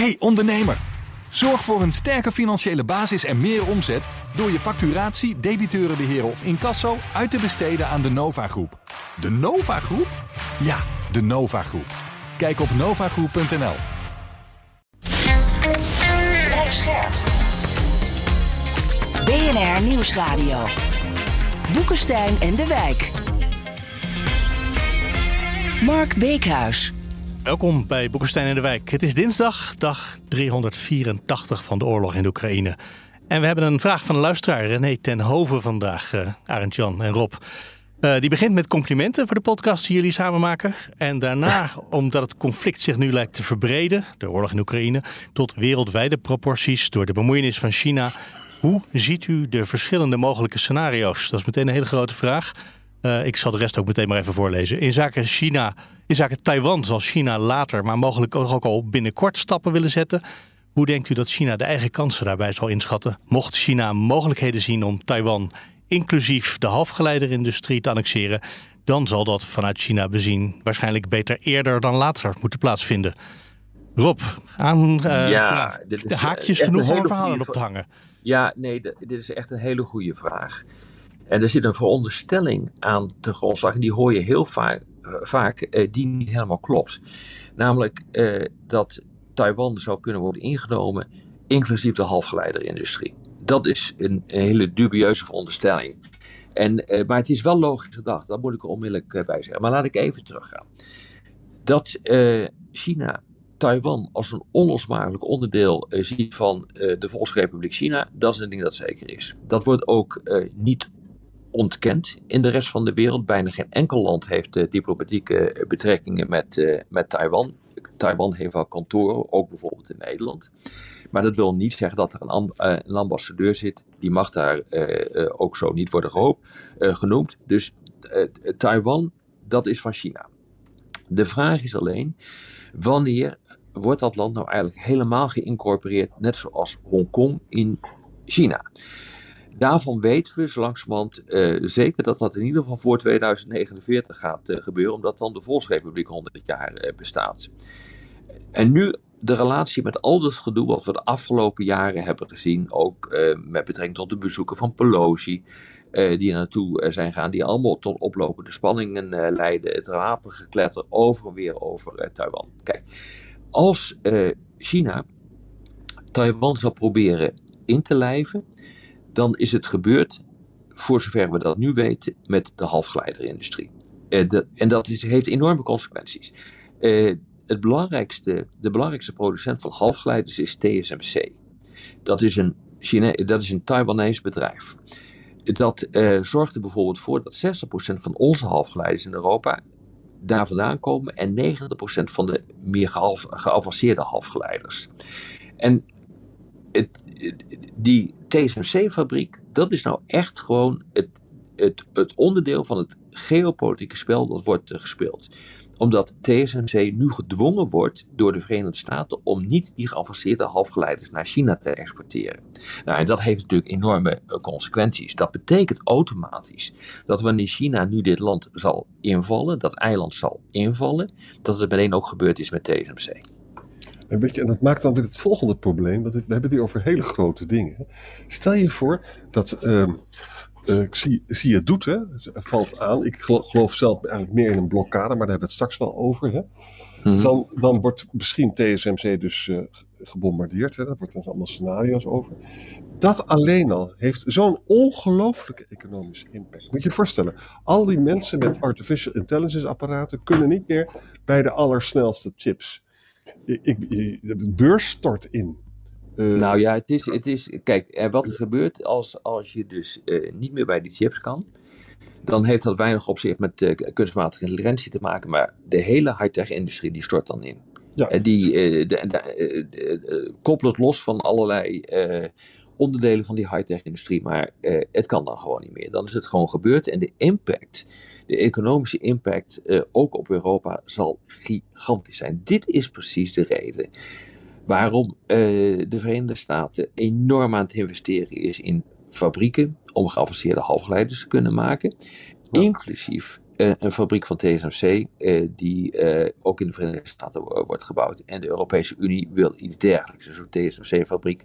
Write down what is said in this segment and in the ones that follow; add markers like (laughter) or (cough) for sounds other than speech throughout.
Hey ondernemer, zorg voor een sterke financiële basis en meer omzet door je facturatie, debiteurenbeheer of incasso uit te besteden aan de Nova Groep. De Nova Groep? Ja, de Nova Groep. Kijk op novagroep.nl. Blijf scherp. BNR Nieuwsradio. Boekenstein en de Wijk. Mark Beekhuis. Welkom bij Boekenstein in de Wijk. Het is dinsdag, dag 384 van de oorlog in de Oekraïne. En we hebben een vraag van een luisteraar, René ten Hoven vandaag, uh, Arend Jan en Rob. Uh, die begint met complimenten voor de podcast die jullie samen maken. En daarna, (laughs) omdat het conflict zich nu lijkt te verbreden, de oorlog in Oekraïne, tot wereldwijde proporties door de bemoeienis van China. Hoe ziet u de verschillende mogelijke scenario's? Dat is meteen een hele grote vraag. Uh, ik zal de rest ook meteen maar even voorlezen. In zaken China, in zaken Taiwan zal China later, maar mogelijk ook al binnenkort stappen willen zetten. Hoe denkt u dat China de eigen kansen daarbij zal inschatten? Mocht China mogelijkheden zien om Taiwan, inclusief de halfgeleiderindustrie, te annexeren, dan zal dat vanuit China bezien waarschijnlijk beter eerder dan later moeten plaatsvinden. Rob, aan uh, ja, dit is, haakjes genoeg om verhalen op te hangen. Ja, nee, dit is echt een hele goede vraag. En er zit een veronderstelling aan te grondslag, en die hoor je heel vaak, uh, vaak uh, die niet helemaal klopt. Namelijk uh, dat Taiwan zou kunnen worden ingenomen, inclusief de halfgeleiderindustrie. Dat is een, een hele dubieuze veronderstelling. En, maar het is wel logisch gedacht, dat moet ik er onmiddellijk bij zeggen. Maar laat ik even teruggaan. Dat China Taiwan als een onlosmakelijk onderdeel ziet van de Volksrepubliek China, dat is een ding dat zeker is. Dat wordt ook niet ontkend in de rest van de wereld. Bijna geen enkel land heeft uh, diplomatieke betrekkingen met, uh, met Taiwan. Taiwan heeft wel kantoren, ook bijvoorbeeld in Nederland. Maar dat wil niet zeggen dat er een, ambassadeur zit. Die mag daar ook zo niet worden genoemd. Dus Taiwan, dat is van China. De vraag is alleen, wanneer wordt dat land nou eigenlijk helemaal geïncorporeerd, net zoals Hongkong in China? Daarvan weten we zo langzamerhand uh, zeker dat dat in ieder geval voor 2049 gaat uh, gebeuren, omdat dan de Volksrepubliek 100 jaar uh, bestaat. En nu de relatie met al dat gedoe wat we de afgelopen jaren hebben gezien, ook met betrekking tot de bezoeken van Pelosi, die er naartoe zijn gegaan, die allemaal tot oplopende spanningen leiden, het wapengekletter over en weer over Taiwan. Kijk, als China Taiwan zou proberen in te lijven, dan is het gebeurd, voor zover we dat nu weten, met de halfgeleiderindustrie. Uh, en dat heeft enorme consequenties. Uh, het belangrijkste, de belangrijkste producent van halfgeleiders is TSMC. Dat is een, China, dat is een Taiwanese bedrijf. Dat uh, zorgt er bijvoorbeeld voor dat 60% van onze halfgeleiders in Europa daar vandaan komen en 90% van de meer geavanceerde halfgeleiders. En het, die TSMC-fabriek, dat is nou echt gewoon het, het, het onderdeel van het geopolitieke spel dat wordt uh, gespeeld omdat TSMC nu gedwongen wordt door de Verenigde Staten om niet die geavanceerde halfgeleiders naar China te exporteren. Nou, en dat heeft natuurlijk enorme uh, consequenties. Dat betekent automatisch dat wanneer China nu dit land zal invallen, dat eiland zal invallen, dat het meteen ook gebeurd is met TSMC. En, weet je, en dat maakt dan weer het volgende probleem. Want we hebben het hier over hele grote dingen. Stel je voor dat. Uh, uh, zie, zie het doet, hè? valt aan. Ik geloof, zelf eigenlijk meer in een blokkade, maar daar hebben we het straks wel over. Hè? Hmm. Dan, dan wordt misschien TSMC dus uh, gebombardeerd. Hè? Daar wordt er allemaal scenario's over. Dat alleen al heeft zo'n ongelooflijke economische impact. Moet je je voorstellen, al die mensen met artificial intelligence apparaten kunnen niet meer bij de allersnelste chips ik, de beurs stort in. Uh, nou ja, het is, het is kijk, wat er gebeurt als, als je dus uh, niet meer bij die chips kan, dan heeft dat weinig op zich met uh, kunstmatige intelligentie te maken, maar de hele high-tech industrie die stort dan in. Ja. die de, de, de, koppelt los van allerlei onderdelen van die high-tech industrie, maar het kan dan gewoon niet meer. Dan is het gewoon gebeurd en de impact de economische impact uh, ook op Europa zal gigantisch zijn. Dit is precies de reden waarom uh, de Verenigde Staten enorm aan het investeren is in fabrieken om geavanceerde halfgeleiders te kunnen maken, ja. inclusief een fabriek van TSMC die ook in de Verenigde Staten wordt gebouwd. En de Europese Unie wil iets dergelijks. Dus een TSMC-fabriek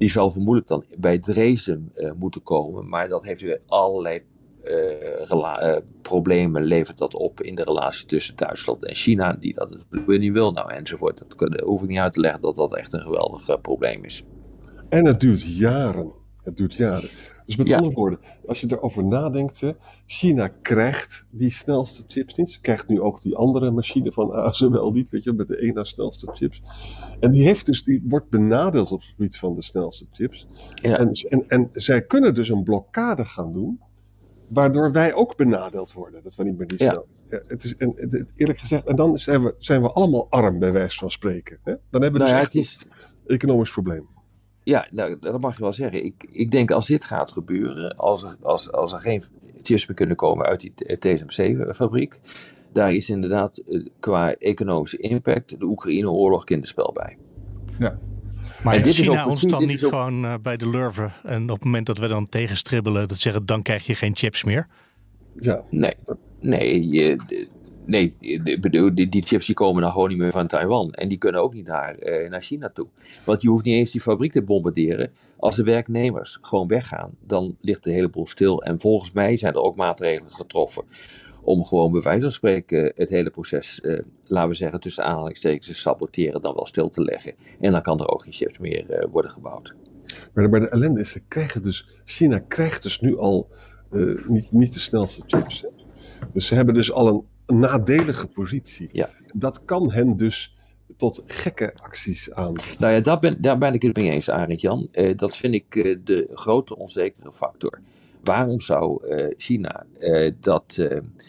die zal vermoedelijk dan bij Dresden moeten komen. Maar dat heeft weer allerlei uh, problemen levert dat op in de relatie tussen Duitsland en China, die dat natuurlijk niet wil, nou enzovoort. Dat hoef ik niet uit te leggen dat dat echt een geweldig uh, probleem is. En het duurt jaren. Het duurt jaren. Dus met andere woorden, als je erover nadenkt, China krijgt die snelste chips niet. Ze krijgt nu ook die andere machine van ASML niet, weet je, met de één na snelste chips. En die, heeft dus, die wordt benadeeld op het gebied van de snelste chips. Ja. En, en, en zij kunnen dus een blokkade gaan doen waardoor wij ook benadeeld worden. Dat we niet meer die ja. ja. het is, en, eerlijk gezegd, en dan zijn we, zijn we allemaal arm, bij wijze van spreken. Hè? Dan hebben we nou dus ja, echt een economisch probleem. Ja, nou, dat mag je wel zeggen. Ik, ik denk als dit gaat gebeuren, als er, als, als er geen chips meer kunnen komen uit die TSMC-fabriek, daar is inderdaad eh, qua economische impact de Oekraïne-oorlog kinderspel bij. Ja, maar en dit China ons dan niet gewoon uh, bij de lurven en op het moment dat we dan tegenstribbelen, dat zeggen dan krijg je geen chips meer? Ja. Nee, nee, je, nee bedoel, die, die, chips die komen dan gewoon niet meer van Taiwan. En die kunnen ook niet naar, uh, naar China toe. Want je hoeft niet eens die fabriek te bombarderen. Als de werknemers gewoon weggaan, dan ligt de hele boel stil. En volgens mij zijn er ook maatregelen getroffen om gewoon bij wijze van spreken het hele proces, eh, laten we zeggen, tussen aanhalingstekens te saboteren, dan wel stil te leggen. En dan kan er ook geen chips meer eh, worden gebouwd. Maar de, maar de ellende is, krijgen dus, China krijgt dus nu al niet, niet de snelste chips. Hè? Dus ze hebben dus al een nadelige positie. Ja. Dat kan hen dus tot gekke acties aan. Nou ja, daar ben, daar ben ik het mee eens, Arend Jan. Uh, dat vind ik uh, de grote onzekere factor. Waarom zou uh, China dat,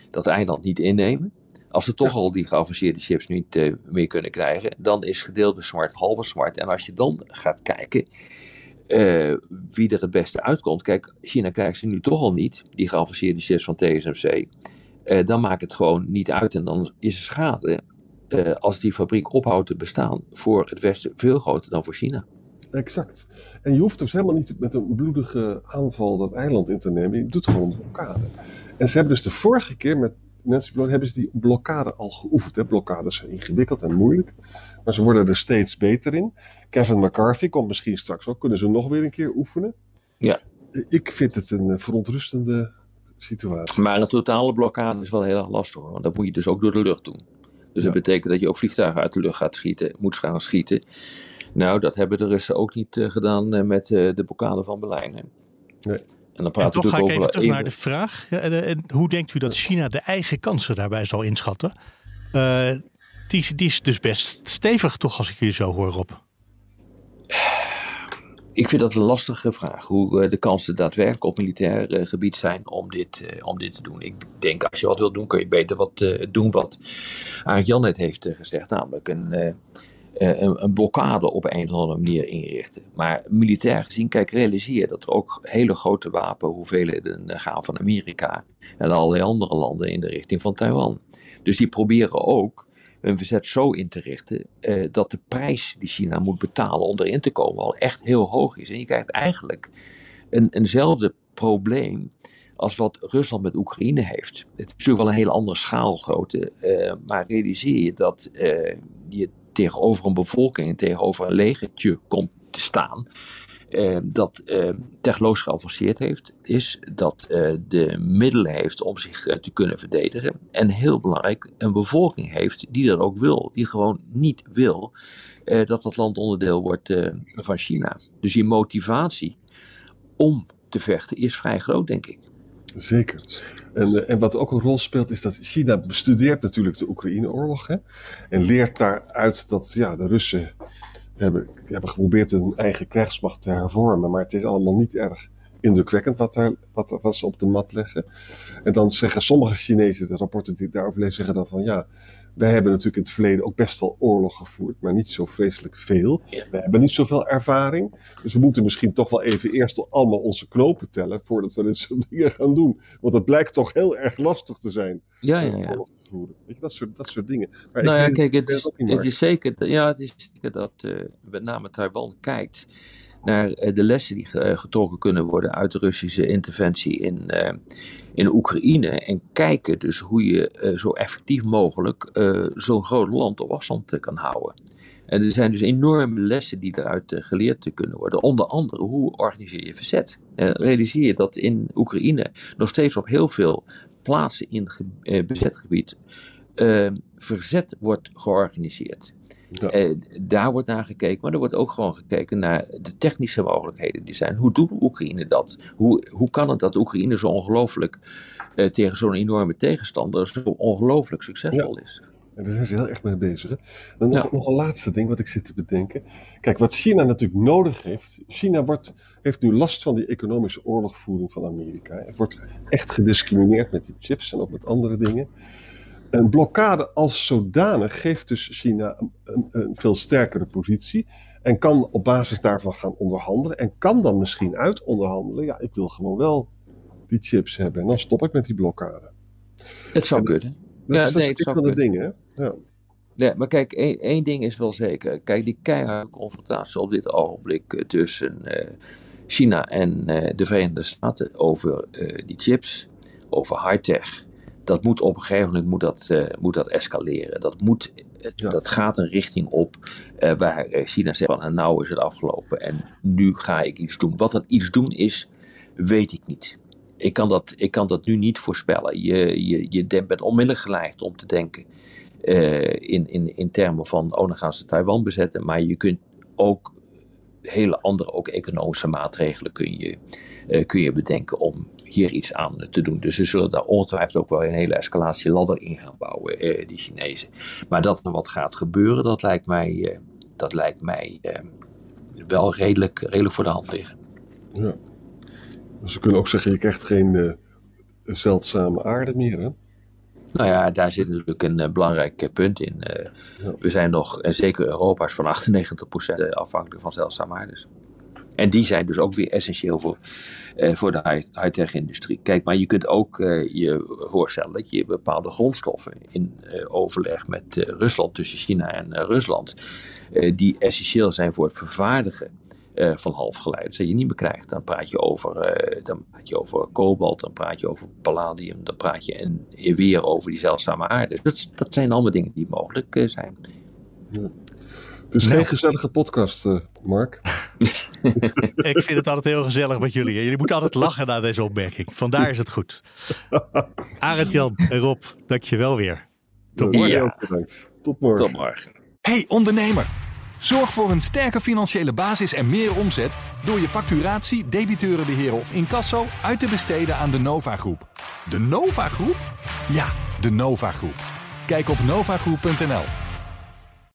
dat eiland niet innemen? Als ze toch al die geavanceerde chips niet meer kunnen krijgen, dan is gedeelde smart halve smart. En als je dan gaat kijken wie er het beste uitkomt. Kijk, China krijgt ze nu toch al niet, die geavanceerde chips van TSMC. Dan maakt het gewoon niet uit en dan is de schade uh, als die fabriek ophoudt te bestaan voor het Westen veel groter dan voor China. Exact. En je hoeft dus helemaal niet met een bloedige aanval dat eiland in te nemen. Je doet gewoon een blokkade. En ze hebben dus de vorige keer met Nancy Pelosi hebben ze die blokkade al geoefend. Hè? Blokkades zijn ingewikkeld en moeilijk. Maar ze worden er steeds beter in. Kevin McCarthy komt misschien straks ook. Kunnen ze nog weer een keer oefenen? Ja. Ik vind het een verontrustende situatie. Maar een totale blokkade is wel heel erg lastig. Want dat moet je dus ook door de lucht doen. Dus dat betekent dat je ook vliegtuigen uit de lucht gaat schieten, moet gaan schieten. Nou, dat hebben de Russen ook niet uh, gedaan uh, met uh, de blokkade van Berlijn. Hè. Nee. En dan praten en toch ga ik even terug even... naar de vraag. hoe denkt u dat China de eigen kansen daarbij zal inschatten? Die, die, is dus best stevig toch, als ik jullie zo hoor, Rob. Ik vind dat een lastige vraag. Hoe de kansen daadwerkelijk op militair gebied zijn om dit, om dit te doen. Ik denk als je wat wilt doen, kun je beter wat doen wat Arend Jan net heeft gezegd. Namelijk een, een, een, blokkade op een of andere manier inrichten. Maar militair gezien, kijk, realiseer dat er ook hele grote wapenhoeveelheden gaan van Amerika en allerlei andere landen in de richting van Taiwan. Dus die proberen ook hun verzet zo in te richten uh, dat de prijs die China moet betalen om erin te komen al echt heel hoog is. En je krijgt eigenlijk een, eenzelfde probleem als wat Rusland met Oekraïne heeft. Het is natuurlijk wel een hele andere schaalgrootte, uh, maar realiseer je dat uh, je tegenover een bevolking, tegenover een legertje komt te staan. Uh, dat uh, technologisch geavanceerd heeft, is dat uh, de middelen heeft om zich te kunnen verdedigen. En heel belangrijk, een bevolking heeft die dat ook wil. Die gewoon niet wil dat dat land onderdeel wordt van China. Dus die motivatie om te vechten is vrij groot, denk ik. Zeker. En, en wat ook een rol speelt is dat China bestudeert natuurlijk de Oekraïne-oorlog. En leert daaruit dat ja, de Russen hebben, hebben geprobeerd hun eigen krijgsmacht te hervormen. Maar het is allemaal niet erg indrukwekkend wat, wat, wat ze op de mat leggen. En dan zeggen sommige Chinezen, de rapporten die ik daarover lees, zeggen dan van ja, wij hebben natuurlijk in het verleden ook best wel oorlog gevoerd, maar niet zo vreselijk veel. We hebben niet zoveel ervaring. Dus we moeten misschien toch wel even eerst allemaal onze knopen tellen voordat we dit soort (laughs) dingen gaan doen. Want het blijkt toch heel erg lastig te zijn. Ja, ja, ja. Oorlog te voeren. Weet je, dat soort, dat soort dingen. Maar nou ja, kijk, het is, het is, zeker, ja, het is zeker dat uh, met name Taiwan kijkt naar de lessen die getrokken kunnen worden uit de Russische interventie in, in Oekraïne. En kijken dus hoe je zo effectief mogelijk zo'n groot land op afstand kan houden. En er zijn dus enorme lessen die eruit geleerd kunnen worden. Onder andere, hoe organiseer je verzet? realiseer je dat in Oekraïne nog steeds op heel veel plaatsen in bezet gebied verzet wordt georganiseerd. Ja. daar wordt naar gekeken, maar er wordt ook gewoon gekeken naar de technische mogelijkheden die zijn. Hoe doet Oekraïne dat? Hoe, hoe kan het dat Oekraïne zo ongelooflijk uh, tegen zo'n enorme tegenstander zo ongelooflijk succesvol ja. is? En daar zijn ze heel erg mee bezig. Hè? Dan nog, ja. nog een laatste ding wat ik zit te bedenken. Kijk, wat China natuurlijk nodig heeft. China wordt, heeft nu last van die economische oorlogvoering van Amerika. Het wordt echt gediscrimineerd met die chips en ook met andere dingen. Een blokkade als zodanig geeft dus China een, een, veel sterkere positie. En kan op basis daarvan gaan onderhandelen. En kan dan misschien uit onderhandelen. Ja, ik wil gewoon wel die chips hebben. En dan stop ik met die blokkade. Het zou kunnen. Dat ja, is, nee, een van de dingen. Ja. Nee, maar kijk, één, één ding is wel zeker. Kijk, die keiharde confrontatie op dit ogenblik eh, tussen eh, China en eh, de Verenigde Staten over die chips, over high-tech. Dat moet op een gegeven moment moet dat, eh, moet dat escaleren. Dat, moet, Ja. dat gaat een richting op eh, waar eh, China zegt van "En nou is het afgelopen en nu ga ik iets doen. Wat dat iets doen is, weet ik niet. Ik kan dat, ik kan dat nu niet voorspellen. Je, je, je bent onmiddellijk geneigd om te denken in, in, in termen van, oh dan gaan ze Taiwan bezetten. Maar je kunt ook hele andere, ook economische maatregelen kun je, kun je bedenken om hier iets aan te doen. Dus ze zullen daar ongetwijfeld ook wel een hele escalatieladder in gaan bouwen, eh, die Chinezen. Maar dat er wat gaat gebeuren, dat lijkt mij, eh, dat lijkt mij eh, wel redelijk, redelijk voor de hand liggen. Ja. We kunnen ook zeggen, je krijgt geen eh, zeldzame aarde meer. Hè? Nou ja, daar zit natuurlijk een belangrijk punt in. Ja. We zijn nog, en zeker Europa is van 98% afhankelijk van zeldzame aardes. En die zijn dus ook weer essentieel voor, eh, voor de high- high-tech industrie. Kijk, maar je kunt ook eh, je voorstellen dat je bepaalde grondstoffen in eh, overleg met eh, Rusland, tussen China en eh, Rusland, eh, die essentieel zijn voor het vervaardigen eh, van halfgeleiders, dat je niet meer krijgt. Dan praat je over, eh, dan praat je over kobalt, dan praat je over palladium, dan praat je en weer over die zeldzame aarde. Dat, dat zijn allemaal dingen die mogelijk zijn. Het is Nou. geen gezellige podcast, eh, Mark. (laughs) (laughs) Ik vind het altijd heel gezellig met jullie. Jullie moeten altijd lachen na deze opmerking. Vandaar is het goed. (laughs) Arend Jan en Rob, dank je wel weer. Tot morgen. Ja. Tot morgen. Tot morgen. Hey ondernemer, zorg voor een sterke financiële basis en meer omzet door je facturatie, debiteurenbeheer of incasso uit te besteden aan de Nova Groep. De Nova Groep? Ja, de Nova Groep. Kijk op novagroep.nl.